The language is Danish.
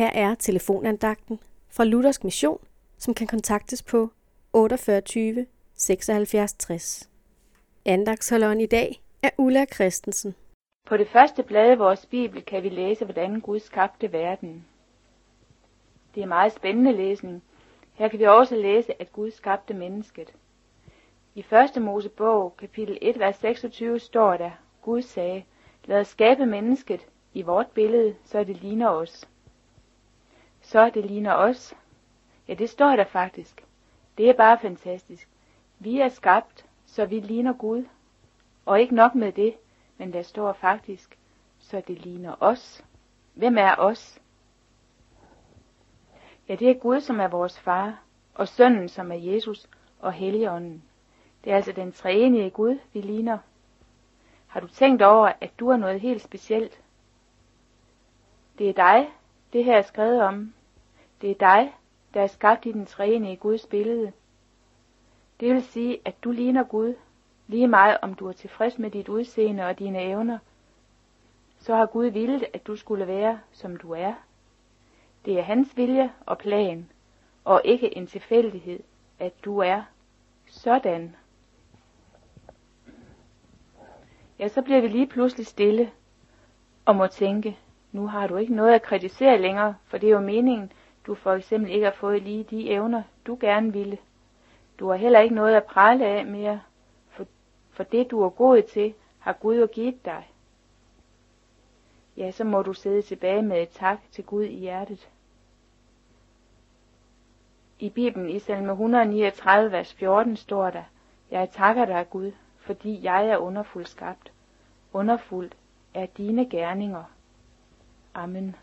Her er telefonandagten fra Luthersk Mission, som kan kontaktes på 48 76 60. Andagsholderen i dag er Ulla Christensen. På det første blad i vores bibel kan vi læse, hvordan Gud skabte verden. Det er meget spændende læsning. Her kan vi også læse, at Gud skabte mennesket. I 1. Mosebog, kapitel 1, vers 26, står der, Gud sagde, lad os skabe mennesket i vort billede, så det ligner os. Så det ligner os. Ja, det står der faktisk. Det er bare fantastisk. Vi er skabt, så vi ligner Gud. Og ikke nok med det, men der står faktisk, så det ligner os. Hvem er os? Ja, det er Gud, som er vores far, og sønnen, som er Jesus, og Helligånden. Det er altså den treenige Gud, vi ligner. Har du tænkt over, at du er noget helt specielt? Det er dig, det her er skrevet om. Det er dig, der er skabt i den treenige Guds billede. Det vil sige, at du ligner Gud, lige meget om du er tilfreds med dit udseende og dine evner. Så har Gud villet, at du skulle være, som du er. Det er hans vilje og plan, og ikke en tilfældighed, at du er sådan. Ja, så bliver vi lige pludselig stille og må tænke, nu har du ikke noget at kritisere længere, for det er jo meningen, du for eksempel ikke har fået lige de evner, du gerne ville. Du har heller ikke noget at prale af mere, for, for det du er god til, har Gud jo givet dig. Ja, så må du sidde tilbage med et tak til Gud i hjertet. I Bibelen i salme 139, vers 14 står der, Jeg takker dig, Gud, fordi jeg er underfuldt skabt. Underfuldt er dine gerninger. Amen.